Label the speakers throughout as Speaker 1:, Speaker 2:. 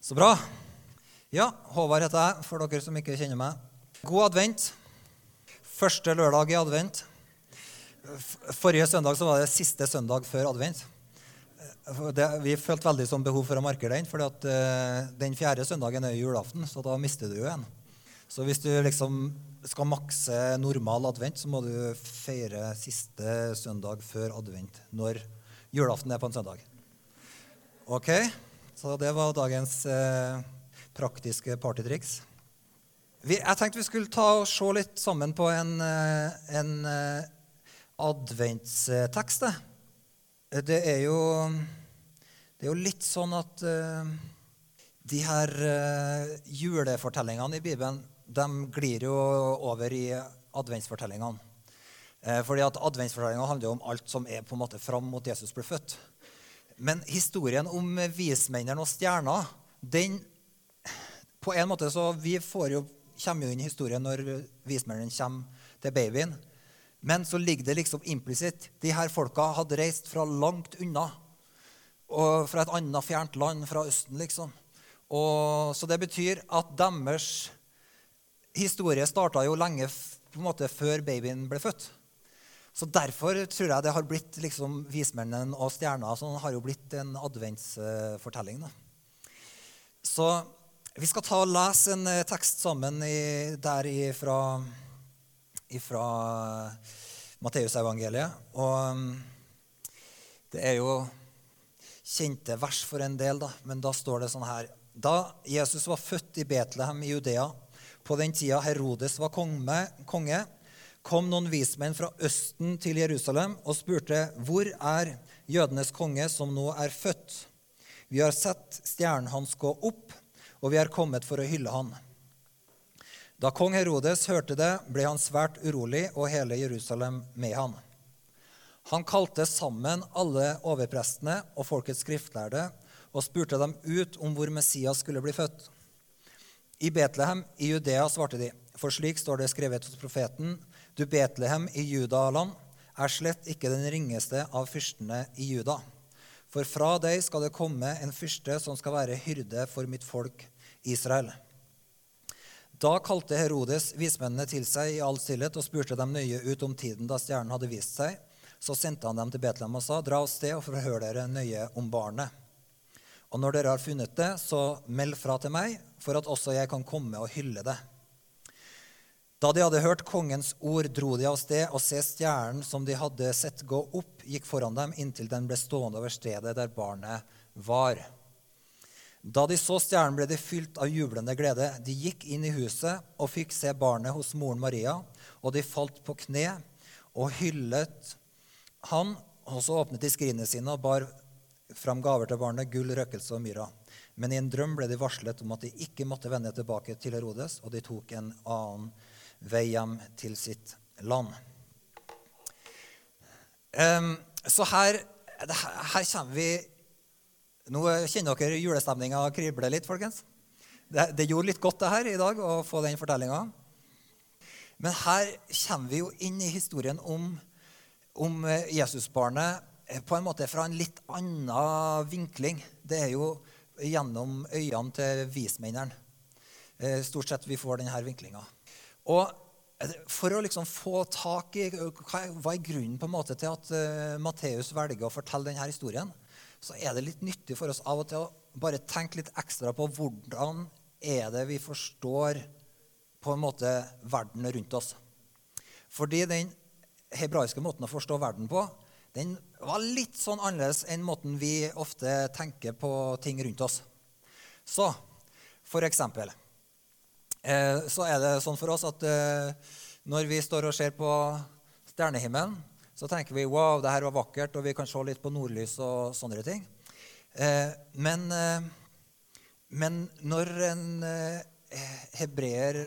Speaker 1: Så bra. Ja, Håvard heter jeg, for dere som ikke kjenner meg. God advent. Første lørdag i advent. Forrige søndag så var det siste søndag før advent. Eh, Det, vi følte veldig sånn behov for å markere den, for den fjerde søndagen er julaften, så da mister du jo en. Så hvis du liksom skal makse normal advent, så må du feire siste søndag før advent, når julaften er på en søndag. Ok, så det var dagens eh, praktiske partytriks. Vi, jeg tenkte vi skulle ta og se litt sammen på en, eh, en eh, adventstekst. det. Er jo, det er jo litt sånn at eh, de her eh, julefortellingene i Bibelen de glir jo over i adventsfortellingene. Eh, fordi at Adventsfortellingene handler jo om alt som er på en måte fram mot Jesus ble født. Men historien om vismennene og stjerna, den på en måte så Vi får jo, kommer jo inn i historien når vismennene kommer til babyen. Men så ligger det liksom implisitt. De her folka hadde reist fra langt unna. Og fra et annet fjernt land, fra Østen, liksom. Og, så det betyr at deres historie starta jo lenge på en måte før babyen ble født. Så derfor tror jeg det har blitt liksom vismennene og stjerna sånn, har jo blitt en adventsfortelling. da. Så vi skal ta og lese en eh, tekst sammen i, der fra ifra Matteusevangeliet. Og mm, det er jo kjente vers for en del, da, men da står det sånn her Da Jesus var født i Betlehem i Judea, på den tida Herodes var konge kom noen vismenn fra Østen til Jerusalem og spurte, 'Hvor er jødenes konge som nå er født?' 'Vi har sett stjernen hans gå opp, og vi er kommet for å hylle han.' Da kong Herodes hørte det, ble han svært urolig, og hele Jerusalem med han. Han kalte sammen alle overprestene og folkets skriftlærde og spurte dem ut om hvor Messias skulle bli født. I Betlehem i Judea svarte de, for slik står det skrevet hos profeten, du Betlehem i Judaland er slett ikke den ringeste av fyrstene i Juda. For fra deg skal det komme en fyrste som skal være hyrde for mitt folk Israel. Da kalte Herodes vismennene til seg i all stillhet og spurte dem nøye ut om tiden da stjernen hadde vist seg. Så sendte han dem til Betlehem og sa, dra av sted og forhør dere nøye om barnet. Og når dere har funnet det, så meld fra til meg, for at også jeg kan komme og hylle det. Da de hadde hørt kongens ord, dro de av sted, og se stjernen som de hadde sett gå opp, gikk foran dem inntil den ble stående over stedet der barnet var. Da de så stjernen, ble de fylt av jublende glede. De gikk inn i huset og fikk se barnet hos moren Maria, og de falt på kne og hyllet han. Og så åpnet de skrinene sine og bar fram gaver til barnet, gull, røkelse og myra. Men i en drøm ble de varslet om at de ikke måtte vende tilbake til Herodes, og de tok en annen vei hjem til sitt land. Um, så her, her kommer vi Nå kjenner dere julestemninga krible litt, folkens. Det, det gjorde litt godt det her i dag å få den fortellinga. Men her kommer vi jo inn i historien om, om eh, Jesusbarnet eh, på en måte fra en litt annen vinkling. Det er jo gjennom øynene til vismennene. Eh, Stort sett vi får denne vinklinga. Og eh, for å liksom få tak i eh, hva er- grunnen på en måte til at uh, Matteus velger å fortelle denne historien, så er det litt nyttig for oss av og til å bare tenke litt ekstra på hvordan er det vi forstår på en måte verden rundt oss. Fordi den hebraiske måten å forstå verden på, den var litt sånn annerledes enn måten vi ofte tenker på ting rundt oss. Så for eksempel eh, så er det sånn for oss at eh, når vi står og ser på stjernehimmelen, så tenker vi wow, det her var vakkert, og vi kan se litt på nordlys og sånne ting. Eh, men, men når en hebreer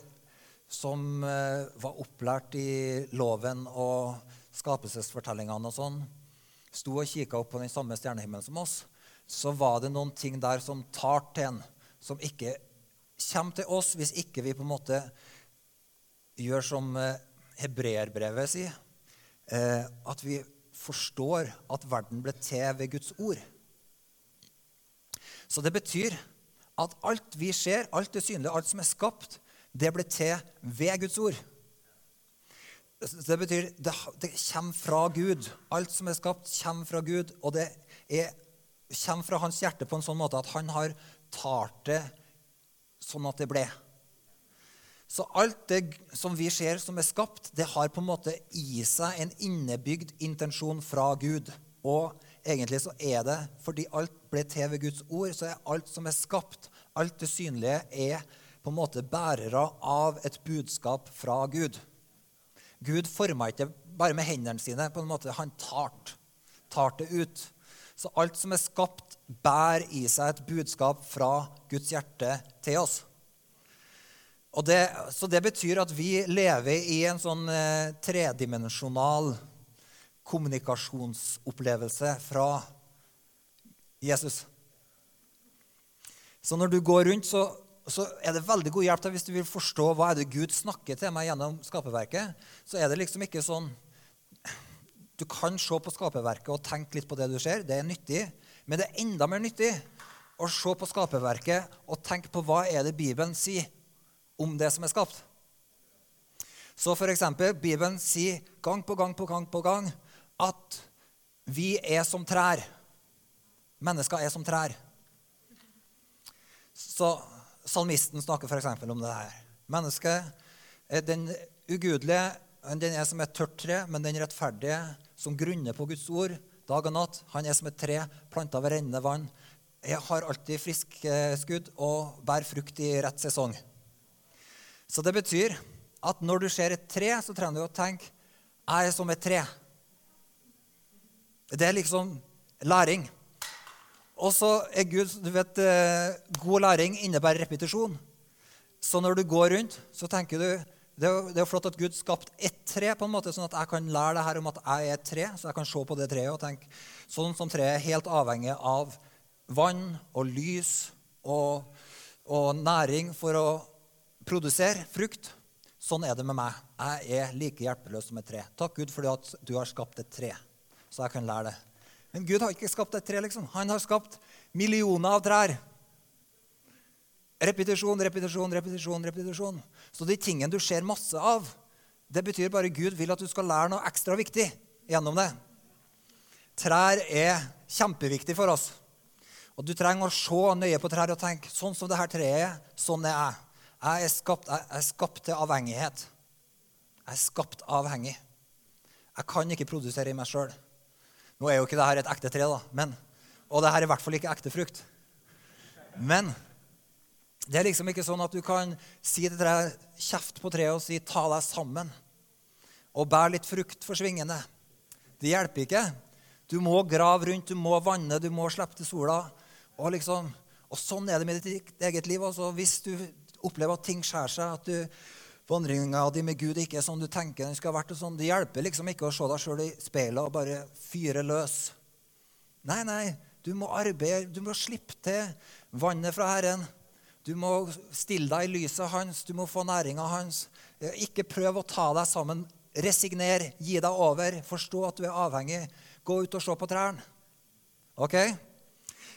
Speaker 1: som var opplært i loven og skapelsesfortellingene og sånn, sto og kikka opp på den samme stjernehimmelen som oss, så var det noen ting der som tar til en, som ikke kommer til oss hvis ikke vi på en måte gjør som eh, hebreerbrevet sier, eh, at vi forstår at verden ble til ved Guds ord. Så det betyr at alt vi ser, alt det synlige, alt som er skapt, det ble til ved Guds ord. Det betyr det, det kommer fra Gud. Alt som er skapt, kommer fra Gud. Og det er, kommer fra hans hjerte på en sånn måte at han har talt det sånn at det ble. Så alt det som vi ser som er skapt, det har på en måte i seg en innebygd intensjon fra Gud. Og egentlig så er det fordi alt ble til ved Guds ord, så er alt som er skapt, alt det synlige, er på en måte bærere av et budskap fra Gud. Gud forma ikke bare med hendene sine. på en måte, Han tart, tar det ut. Så alt som er skapt, bærer i seg et budskap fra Guds hjerte til oss. Det, så det betyr at vi lever i en sånn eh, tredimensjonal kommunikasjonsopplevelse fra Jesus. Så når du går rundt, så, så er det veldig god hjelp hvis du vil forstå hva er det Gud snakker til meg gjennom skaperverket. Så er det liksom ikke sånn Du kan se på skaperverket og tenke litt på det du ser. Det er nyttig. Men det er enda mer nyttig å se på skaperverket og tenke på hva er det Bibelen sier om det som er skapt. Så for eksempel, Bibelen sier gang på gang på gang på gang at vi er som trær. Mennesker er som trær. Så Salmisten snakker f.eks. om det her. Mennesket, den ugudelige, den er som et tørt tre, men den rettferdige, som grunner på Guds ord dag og natt, han er som et tre planta ved rennende vann. Jeg har alltid frisk skudd og bærer frukt i rett sesong. Så det betyr at når du ser et tre, så trenger du å tenke jeg er som et tre. Det er liksom læring. Og så er Gud du vet, eh, God læring innebærer repetisjon. Så når du går rundt, så tenker du det er, det er flott at Gud skapte ett tre, på en måte, sånn at jeg kan lære det her om at jeg er et tre. Så jeg kan se på det treet og tenke sånn som treet er helt avhengig av vann og lys og, og næring for å produsere frukt. Sånn er det med meg. Jeg er like hjelpeløs som et tre. Takk Gud for at du har skapt et tre, så jeg kan lære det. Men Gud har ikke skapt et tre. liksom. Han har skapt millioner av trær. Repetisjon, repetisjon, repetisjon. repetisjon. Så de tingene du ser masse av, det betyr bare Gud vil at du skal lære noe ekstra viktig gjennom det. Trær er kjempeviktig for oss. Og Du trenger å se nøye på trær og tenke sånn som dette treet, sånn er jeg. Jeg er skapt, jeg er skapt til avhengighet. Jeg er skapt avhengig. Jeg kan ikke produsere i meg sjøl. Nå er jo ikke dette et ekte tre, da, men, og dette er i hvert fall ikke ekte frukt. Men det er liksom ikke sånn at du kan si til treet, kjeft på treet og si 'ta deg sammen' og bær litt frukt for svingene. Det hjelper ikke. Du må grave rundt, du må vanne, du må slippe til sola. Og, liksom, og sånn er det med ditt eget liv. Altså, hvis du opplever at ting skjærer seg, at du, vandringa di med Gud ikke er sånn du tenker den skal ha vært. og sånn. Det hjelper liksom ikke å se deg sjøl i speilet og bare fyre løs. Nei, nei, du må arbeide, du må slippe til vannet fra Herren. Du må stille deg i lyset hans, du må få næringa hans. Ikke prøv å ta deg sammen. Resigner, gi deg over, forstå at du er avhengig. Gå ut og se på trærne. Ok?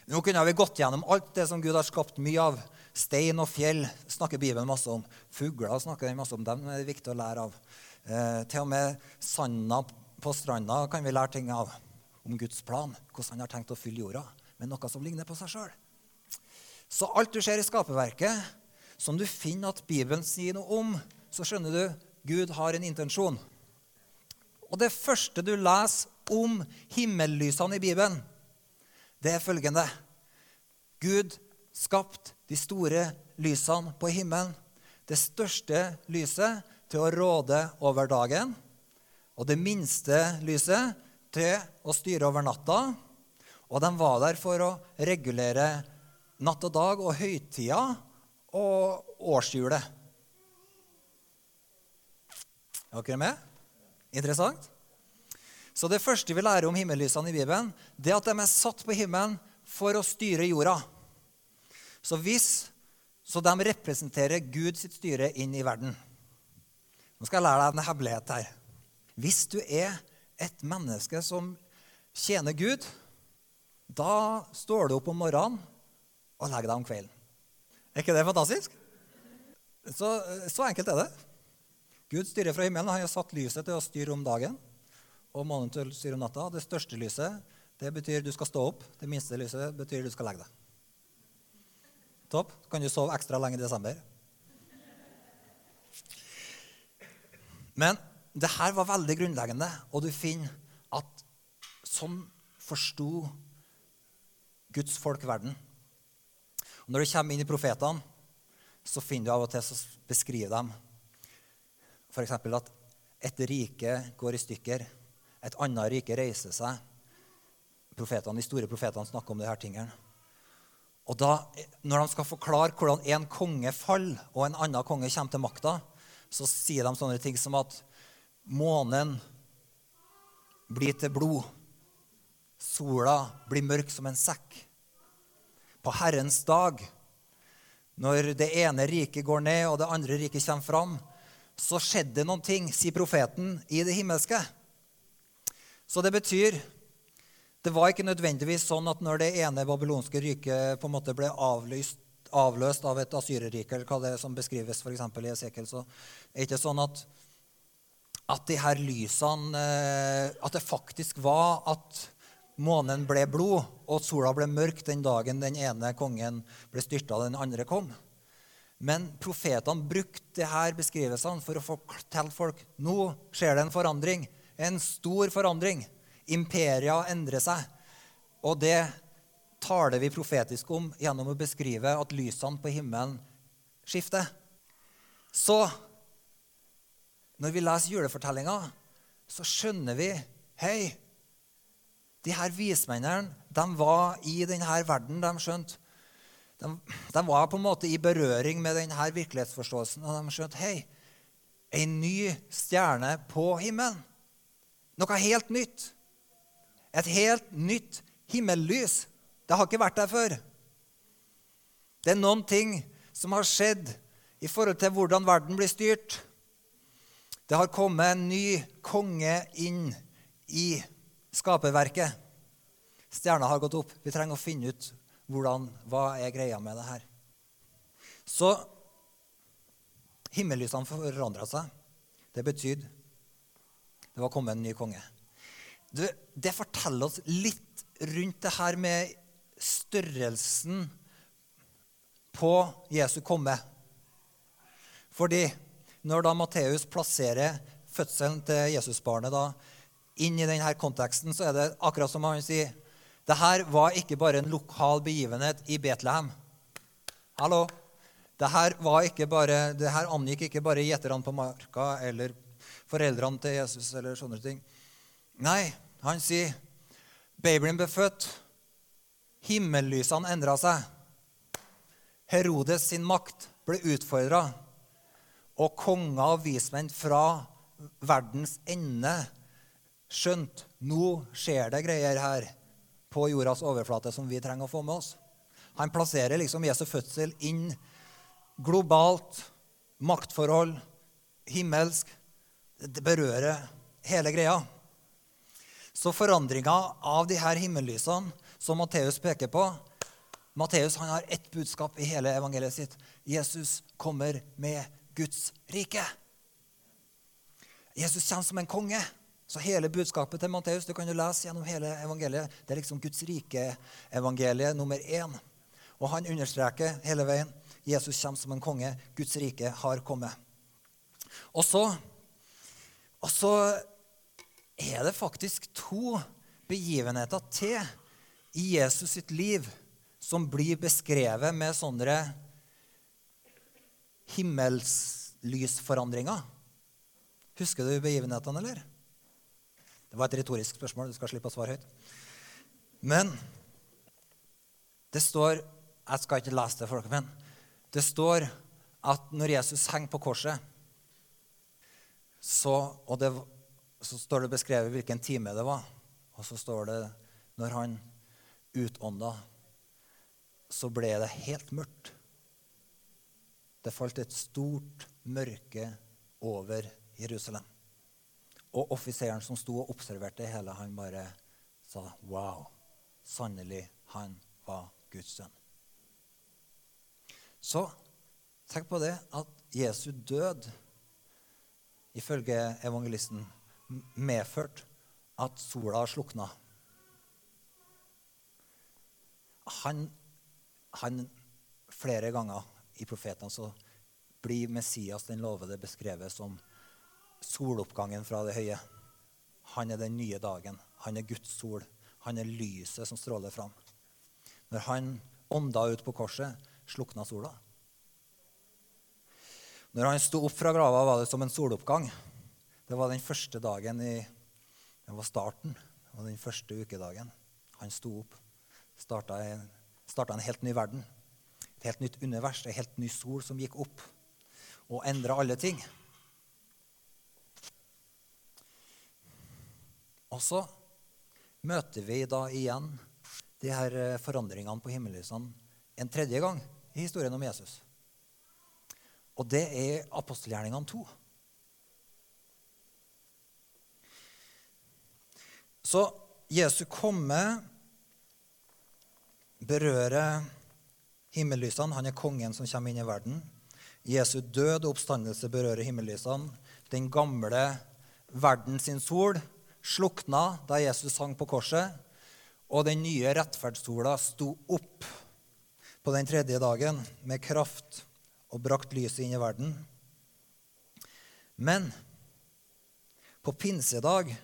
Speaker 1: Nå kunne vi gått gjennom alt det som Gud har skapt mye av. Stein og fjell snakker Bibelen masse om. Fugler snakker den masse om. Dem er det viktig å lære av. Eh, til og med sanda på stranda kan vi lære ting av. Om Guds plan, hvordan han har tenkt å fylle jorda med noe som ligner på seg sjøl. Så alt du ser i skaperverket, som du finner at Bibelen sier noe om, så skjønner du Gud har en intensjon. Og det første du leser om himmellysene i Bibelen, det er følgende Gud skapt de store lysene på himmelen. Det største lyset til å råde over dagen, og det minste lyset til å styre over natta. Og de var der for å regulere natt og dag og høytida og årshjulet. Er dere med? Interessant? Så Det første vi lærer om himmellysene i Bibelen, det er at de er satt på himmelen for å styre jorda. Så hvis så de representerer Guds styre inn i verden. Nå skal jeg lære deg en hemmelighet her. Hvis du er et menneske som tjener Gud, da står du opp om morgenen og legge deg om kvelden. Er ikke det fantastisk? Så, så enkelt er det. Gud styrer fra himmelen. Han har satt lyset til å styre om dagen og månen til å styre om natta. Det største lyset det betyr du skal stå opp. Det minste lyset betyr du skal legge deg. Topp. Så kan du sove ekstra lenge i desember. Men det her var veldig grunnleggende, og du finner at sånn forsto Guds folk verden. Når du kommer inn i profetene, så finner du av og til så beskriver dem f.eks. at et rike går i stykker, et annet rike reiser seg. Profetene, de store profetene snakker om disse tingene. Og da, Når de skal forklare hvordan en konge faller og en annen konge kommer til makta, så sier de sånne ting som at månen blir til blod. Sola blir mørk som en sekk. På Herrens dag, når det ene riket går ned og det andre riket kommer fram, så skjedde noen ting, sier profeten, i det himmelske. Så det betyr Det var ikke nødvendigvis sånn at når det ene babylonske riket på en måte ble avlyst, avløst av et asyrerike, eller hva det er som beskrives for i Esekiel, så er det ikke sånn at at de her lysene eh, At det faktisk var at månen ble blod, og sola ble mørk den dagen den ene kongen ble styrta, den andre kom. Men profetene brukte disse beskrivelsene for å fortelle folk nå skjer det en forandring. En stor forandring. Imperia endrer seg. Og det taler vi profetisk om gjennom å beskrive at lysene på himmelen skifter. Så når vi leser julefortellinga, så skjønner vi Hei, de her vismennene de var i denne verden. De skjønte de, de, var på en måte i berøring med denne virkelighetsforståelsen. Og de skjønte hei, en ny stjerne på himmelen. Noe helt nytt. Et helt nytt himmellys. Det har ikke vært der før. Det er noen ting som har skjedd i forhold til hvordan verden blir styrt. Det har kommet en ny konge inn i skaperverket. Stjerna har gått opp. Vi trenger å finne ut hvordan, hva er greia med det her. Så himmellysene forandra seg. Det betydde det var kommet en ny konge. Det, det forteller oss litt rundt det her med størrelsen på Jesu komme. Fordi når da Matteus plasserer fødselen til Jesusbarnet da, inn i denne konteksten, så er det akkurat som han sier det her var ikke bare en lokal begivenhet i Betlehem. Hallo? Det her, bare, det her angikk ikke bare gjeterne på marka eller foreldrene til Jesus eller sånne ting. Nei, han sier babyen ble født. Himmellysene endra seg. Herodes sin makt ble utfordra og konger og vismenn fra verdens ende skjønt nå skjer det greier her på jordas overflate som vi trenger å få med oss. Han plasserer liksom Jesu fødsel inn globalt, maktforhold, himmelsk. Det berører hele greia. Så forandringa av de her himmellysene som Matteus peker på Matteus har ett budskap i hele evangeliet sitt. Jesus kommer med Guds rike. Jesus kommer som en konge. Så hele budskapet til Matteus du kan jo lese gjennom hele evangeliet, det er liksom Guds rike-evangeliet nummer én. Og han understreker hele veien Jesus kommer som en konge. Guds rike har kommet. Og så, og så er det faktisk to begivenheter til i Jesus sitt liv som blir beskrevet med sånne himmelslysforandringer. Husker du begivenhetene, eller? Det var et retorisk spørsmål. Du skal slippe å svare høyt. Men det står Jeg skal ikke lese det for dere, men det står at når Jesus henger på korset, så, og det, så står det beskrevet hvilken time det var. Og så står det når han utånda, så ble det helt mørkt. Det falt et stort mørke over Jerusalem. Og offiseren som sto og observerte det hele, han bare sa Wow, sannelig, han var Guds sønn. Så tenk på det at Jesu død, ifølge evangelisten, medførte at sola slukna. Han, han Flere ganger i profetene så blir Messias den lovede beskrevet som soloppgangen fra det høye. Han er den nye dagen. Han er Guds sol. Han er lyset som stråler fram. Når han ånda ut på korset, slukna sola. Når han sto opp fra grava, var det som en soloppgang. Det var den første dagen i Det var starten. Det var den første ukedagen. Han sto opp. Starta en, en helt ny verden. Et helt nytt univers. En helt ny sol som gikk opp og endra alle ting. Og så møter vi da igjen de her eh, forandringene på himmellysene en tredje gang i historien om Jesus. Og det er apostelgjerningene to. Så Jesu komme berører himmellysene. Han er kongen som kommer inn i verden. Jesu død og oppstandelse berører himmellysene. Den gamle verden sin sol slukna da Jesus hang på korset, og den nye rettferdssola sto opp på den tredje dagen med kraft og brakt lyset inn i verden. Men på pinsedag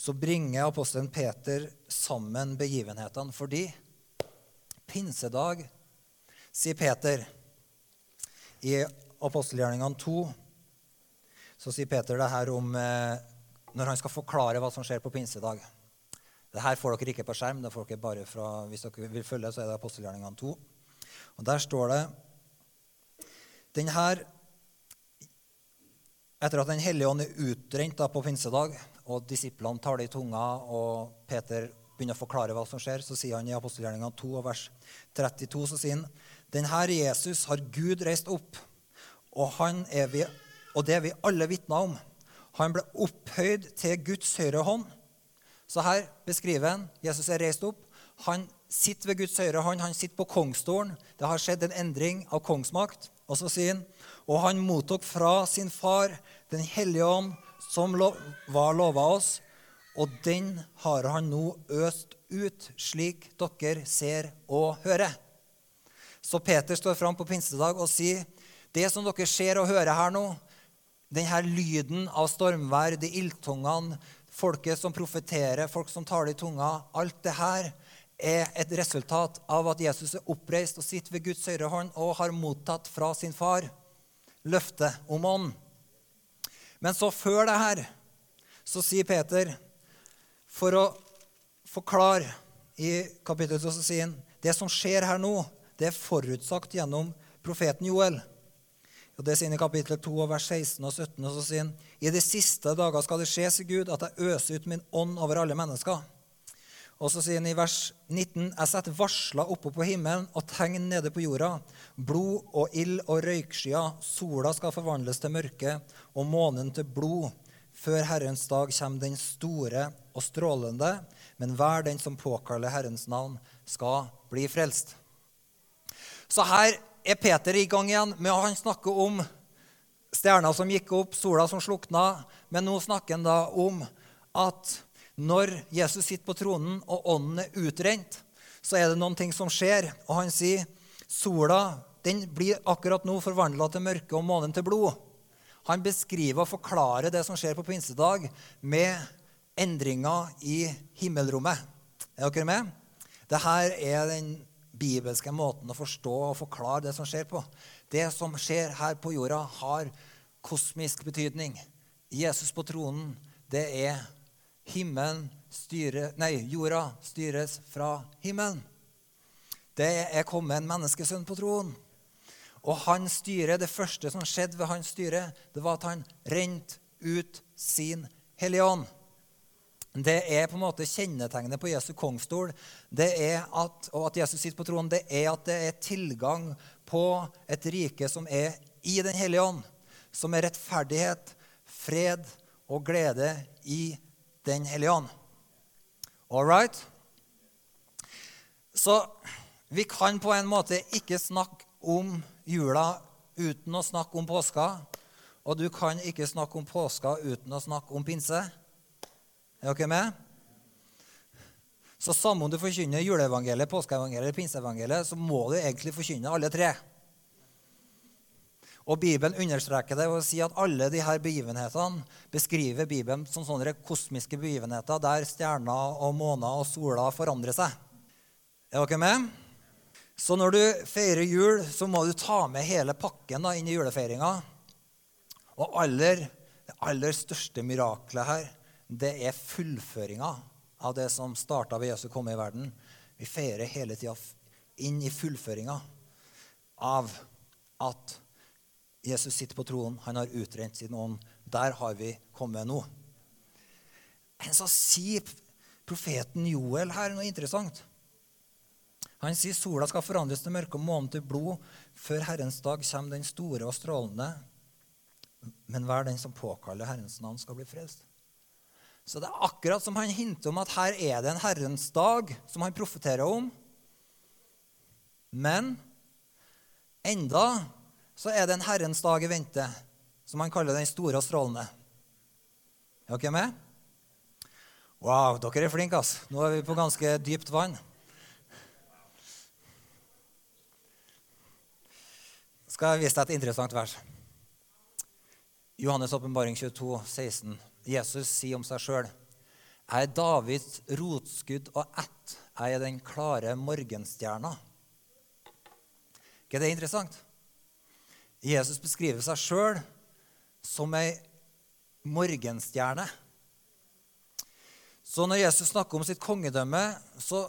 Speaker 1: så bringer apostelen Peter sammen begivenhetene fordi pinsedag, sier Peter i apostelgjerningene 2, så sier Peter det her om eh, når han skal forklare hva som skjer på pinsedag. Det her får dere ikke på skjerm. det får dere bare fra, Hvis dere vil følge, så er det apostelgjerningene 2. Og Der står det den her, Etter at Den hellige ånd er utrent da på pinsedag, og disiplene tar det i tunga, og Peter begynner å forklare hva som skjer, så sier han i apostelgjerningene 2, og vers 32 så sier han, den her Jesus har Gud reist opp, og, han er vi, og det er vi alle vitner om. Han ble opphøyd til Guds høyre hånd så her beskriver han Jesus er reist opp. Han sitter ved Guds høyre hånd. Han sitter på kongsstolen. Det har skjedd en endring av kongsmakt. Og så sier han og han mottok fra sin far Den hellige ånd, som var lova oss, og den har han nå øst ut, slik dere ser og hører. Så Peter står fram på pinsedag og sier, det som dere ser og hører her nå, denne lyden av stormvær, de ildtungene, folket som profeterer, folk som taler i tunga Alt det her er et resultat av at Jesus er oppreist og sitter ved Guds høyre hånd og har mottatt fra sin far løftet om ånd. Men så før det her så sier Peter, for å forklare i kapittelet, så sier han det som skjer her nå, det er forutsagt gjennom profeten Joel. Og Det sier han i kapittel 2, vers 16 og 17. og så sier han, I de siste dager skal det skje, sier Gud, at jeg øser ut min ånd over alle mennesker. Og så sier han i vers 19.: Jeg setter varsler oppe på himmelen og tegn nede på jorda. Blod og ild og røykskyer. Sola skal forvandles til mørke og månen til blod. Før Herrens dag kommer den store og strålende, men hver den som påkaller Herrens navn, skal bli frelst. Så her er Peter i gang igjen med å snakke om stjerna som gikk opp, sola som slukna. Men nå snakker han da om at når Jesus sitter på tronen og ånden er utrent, så er det noen ting som skjer. Og han sier sola den blir akkurat nå forvandla til mørke og månen til blod. Han beskriver og forklarer det som skjer på pinsedag, med endringer i himmelrommet. Er dere med? Dette er den bibelske måten å forstå og forklare det som skjer på. Det som skjer her på jorda, har kosmisk betydning. Jesus på tronen, det er himmelen styre, Nei, jorda styres fra himmelen. Det er kommet en menneskesønn på tronen. Og han styrer, det første som skjedde ved hans styre, det var at han rente ut sin Hellige Ånd. Det er på en måte kjennetegnet på Jesu kongstol det er at, og at Jesus sitter på tronen, det er at det er tilgang på et rike som er i Den hellige ånd. Som er rettferdighet, fred og glede i Den hellige ånd. All right? Så Vi kan på en måte ikke snakke om jula uten å snakke om påska. Og du kan ikke snakke om påska uten å snakke om pinse. Er dere med? Så samme om du forkynner juleevangeliet, påskeevangeliet eller pinseevangeliet, så må du egentlig forkynne alle tre. Og Bibelen understreker det og sier at alle disse begivenhetene beskriver Bibelen som sånne kosmiske begivenheter der stjerner og måner og sola forandrer seg. Er dere med? Så når du feirer jul, så må du ta med hele pakken da, inn i julefeiringa. Og aller, det aller største miraklet her, det er fullføringa av det som starta ved Jesus komme i verden. Vi feirer hele tida inn i fullføringa av at Jesus sitter på tronen, han har utrent sin ånd. Der har vi kommet nå. Men så sier profeten Joel her noe interessant. Han sier sola skal forandres til mørke og månen til blod. Før Herrens dag kommer den store og strålende. Men hver den som påkaller Herrens navn, skal bli frelst. Så det er akkurat som han hinter om at her er det en Herrens dag som han profeterer om. Men enda så er det en Herrens dag i vente, som han kaller den store og strålende. Er dere med? Wow, dere er flinke, ass. Nå er vi på ganske dypt vann. Skal jeg vise deg et interessant vers. Johannes' åpenbaring 22, 16. Jesus sier om seg sjøl Jeg er Davids rotskudd og ett. Jeg er den klare morgenstjerna. ikke det interessant? Jesus beskriver seg sjøl som ei morgenstjerne. Så når Jesus snakker om sitt kongedømme, så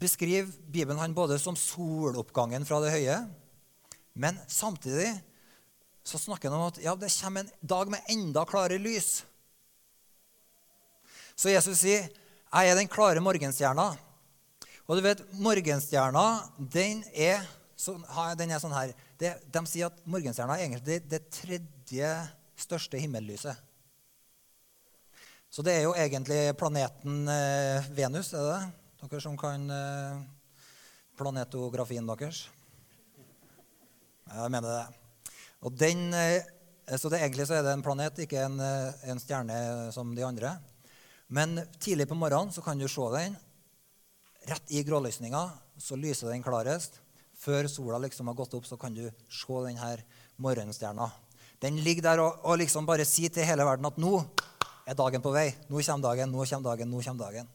Speaker 1: beskriver Bibelen han både som soloppgangen fra det høye, men samtidig så snakker han om at ja, det kommer en dag med enda klarere lys. Så Jesus sier, 'Jeg er den klare morgenstjerna'. Og du vet, morgenstjerna, den er, så, den er sånn her det, De sier at morgenstjerna er egentlig det tredje største himmellyset. Så det er jo egentlig planeten eh, Venus, er det det? Dere som kan eh, planetografien deres? Jeg mener det. Og den, eh, så det, egentlig så er det en planet, ikke en, eh, en stjerne som de andre. Men tidlig på morgenen så kan du se den. Rett i grålysninga så lyser den klarest. Før sola liksom har gått opp, så kan du se denne morgenstjerna. Den ligger der og, og liksom bare sier til hele verden at nå er dagen på vei. Nå kommer dagen, nå kommer dagen, nå kommer dagen.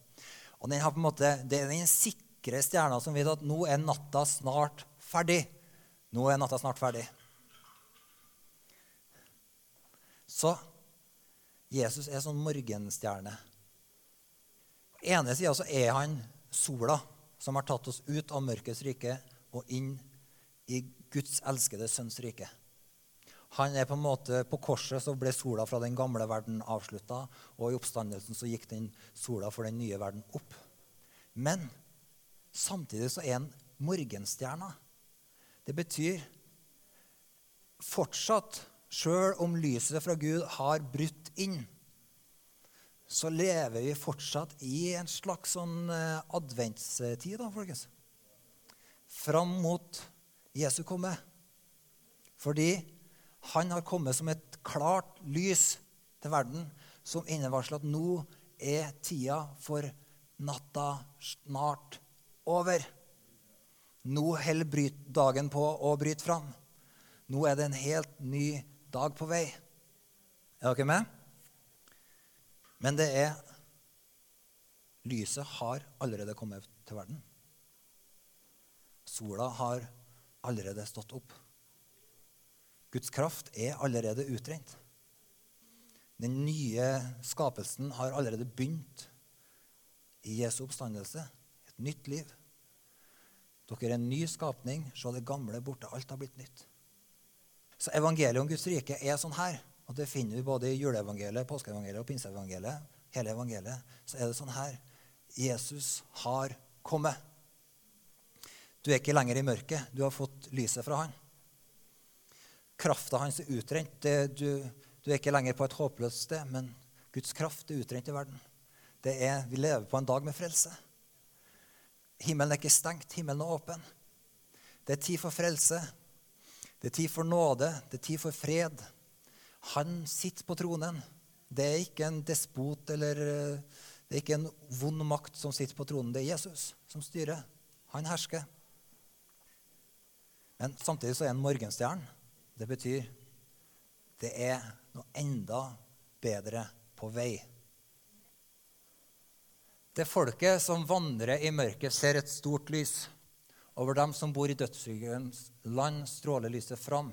Speaker 1: Og den har på en måte, Det er den sikre stjerna som vet at nå er natta snart ferdig. Nå er natta snart ferdig. Så Jesus er sånn morgenstjerne ene sida så er han sola, som har tatt oss ut av mørkets rike og inn i Guds elskede sønns rike. Han er på en måte, på korset så ble sola fra den gamle verden avslutta, og i oppstandelsen så gikk den sola for den nye verden opp. Men samtidig så er han morgenstjerna. Det betyr fortsatt, sjøl om lyset fra Gud har brutt inn, så lever vi fortsatt i en slags sånn eh, adventstid, da, folkens. Fram mot Jesu komme. Fordi han har kommet som et klart lys til verden som innevarsler at nå er tida for natta snart over. Nå holder dagen på å bryte fram. Nå er det en helt ny dag på vei. Er dere med? Men det er Lyset har allerede kommet til verden. Sola har allerede stått opp. Guds kraft er allerede utrent. Den nye skapelsen har allerede begynt i Jesu oppstandelse. Et nytt liv. Dere er en ny skapning. Se det gamle borte. Alt har blitt nytt. Så evangeliet om Guds rike er sånn her. Og Det finner vi både i juleevangeliet, påskeevangeliet og pinseevangeliet. Hele evangeliet. Så er det sånn her Jesus har kommet. Du er ikke lenger i mørket. Du har fått lyset fra han. Krafta hans er utrent. Du, du, er ikke lenger på et håpløst sted, men Guds kraft er utrent i verden. Det er, vi lever på en dag med frelse. Himmelen er ikke stengt, himmelen er åpen. Det er tid for frelse. Det er tid for nåde. Det er tid for fred. Han sitter på tronen. Det er ikke en despot eller eh, det er ikke en vond makt som sitter på tronen. Det er Jesus som styrer. Han hersker. Men samtidig så er han morgenstjernen. Det betyr det er noe enda bedre på vei. Det folket som vandrer i mørket, ser et stort lys. Over dem som bor i dødsskyggens land, stråler lyset fram.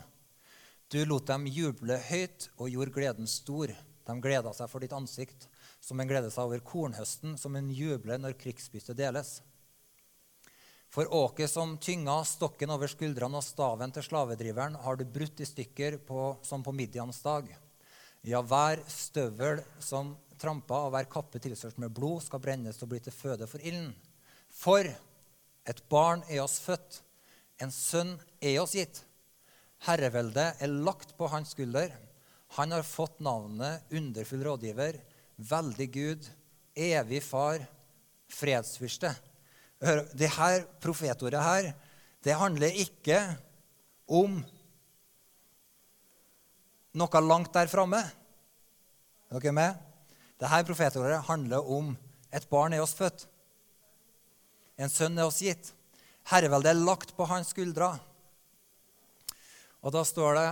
Speaker 1: Du lot dem juble høyt og gjorde gleden stor. De gleda seg for ditt ansikt, som en gleder seg over kornhøsten, som en jubler når krigsbyttet deles. For åket som tynga stokken over skuldrene og staven til slavedriveren, har du brutt i stykker på, som på Midians dag. Ja, hver støvel som trampa og hver kappe tilsørt med blod, skal brennes og bli til føde for ilden. For et barn er oss født, en sønn er oss gitt. Herreveldet er lagt på hans skulder. Han har fått navnet Underfull rådgiver, Veldig Gud, Evig Far, Fredsfyrste. Det her profetordet her, det handler ikke om noe langt der framme. Er dere med? Dette profetordet handler om et barn er oss født. En sønn er oss gitt. Herreveldet er lagt på hans skuldre. Og da står det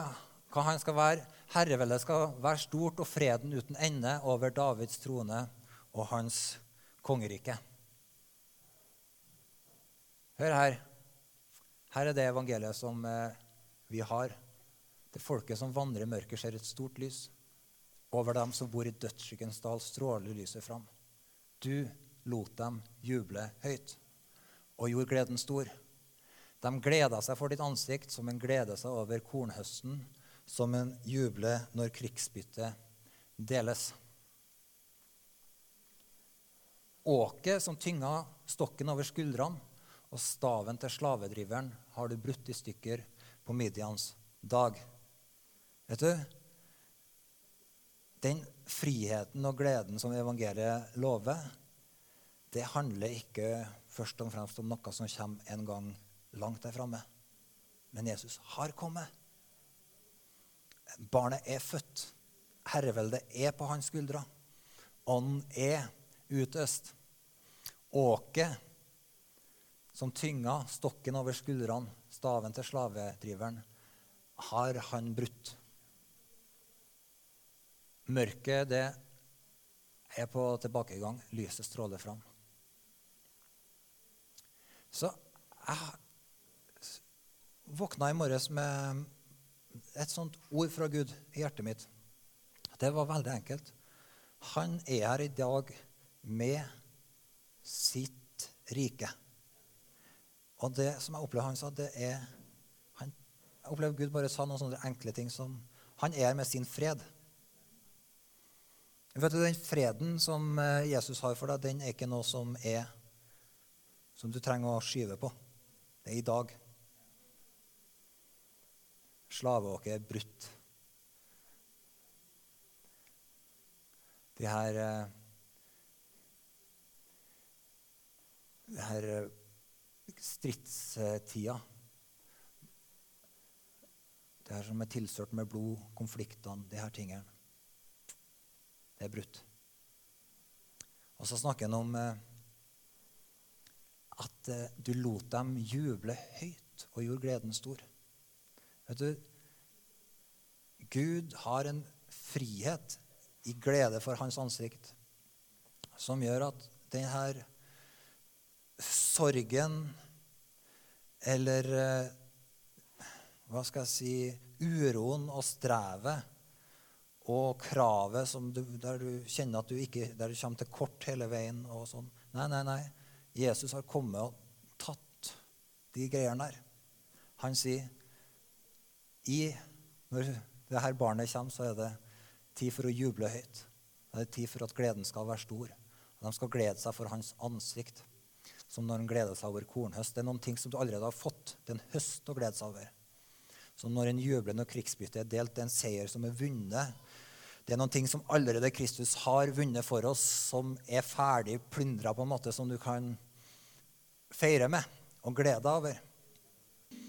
Speaker 1: hva han skal være. Herreveldet skal være stort og freden uten ende over Davids trone og hans kongerike. Hør her. Her er det evangeliet som eh, vi har. Det folket som vandrer i mørket, ser et stort lys. Over dem som bor i dødsskyggens dal, stråler lyset fram. Du lot dem juble høyt og gjorde gleden stor. De gleda seg for ditt ansikt som en gleder seg over kornhøsten, som en jubler når krigsbyttet deles. Åket som tynga stokken over skuldrene, og staven til slavedriveren har du brutt i stykker på Midians dag. Vet du? Den friheten og gleden som evangeliet lover, det handler ikke først og fremst om noe som kommer en gang langt der framme. Men Jesus har kommet. Barnet er født. Herreveldet er på hans skuldre. Ånden er utøst. Åket som tynga stokken over skuldrene, staven til slavedriveren, har han brutt. Mørket, det er på tilbakegang. Lyset stråler fram. Så jeg våkna i morges med et sånt ord fra Gud i hjertet mitt. Det var veldig enkelt. Han er her i dag med sitt rike. Og det som jeg opplever han sa, det er han, Jeg opplever Gud bare sa noen sånne enkle ting som Han er her med sin fred. Vet du, Den freden som eh, Jesus har for deg, den er ikke noe som er som du trenger å skyve på. Det er i dag. Slaveåket er brutt. De her Det De her eh, stridstida. Det her som er tilsørt med blod, konfliktene, de her tingene. Det er brutt. Og så snakker han om eh, at eh, du lot dem juble høyt og gjorde gleden stor. Vet du, Gud har en frihet i glede for hans ansikt som gjør at denne sorgen eller eh, hva skal jeg si uroen og strevet og kravet du, der du kjenner at du ikke der du kommer til kort hele veien. og sånn. Nei, nei, nei. Jesus har kommet og tatt de greiene der. Han sier i, når det her barnet kommer, så er det tid for å juble høyt. Det er tid for at gleden skal være stor. De skal glede seg for hans ansikt som når en gleder seg over kornhøst. Det er noen ting som du allerede har fått. Det er en høst å glede seg over. Som når en jubler når krigsbyttet er delt, det er en seier som er vunnet. Det er noen ting som allerede Kristus har vunnet for oss, som er ferdig plyndra, på en måte, som du kan feire med og gleder over.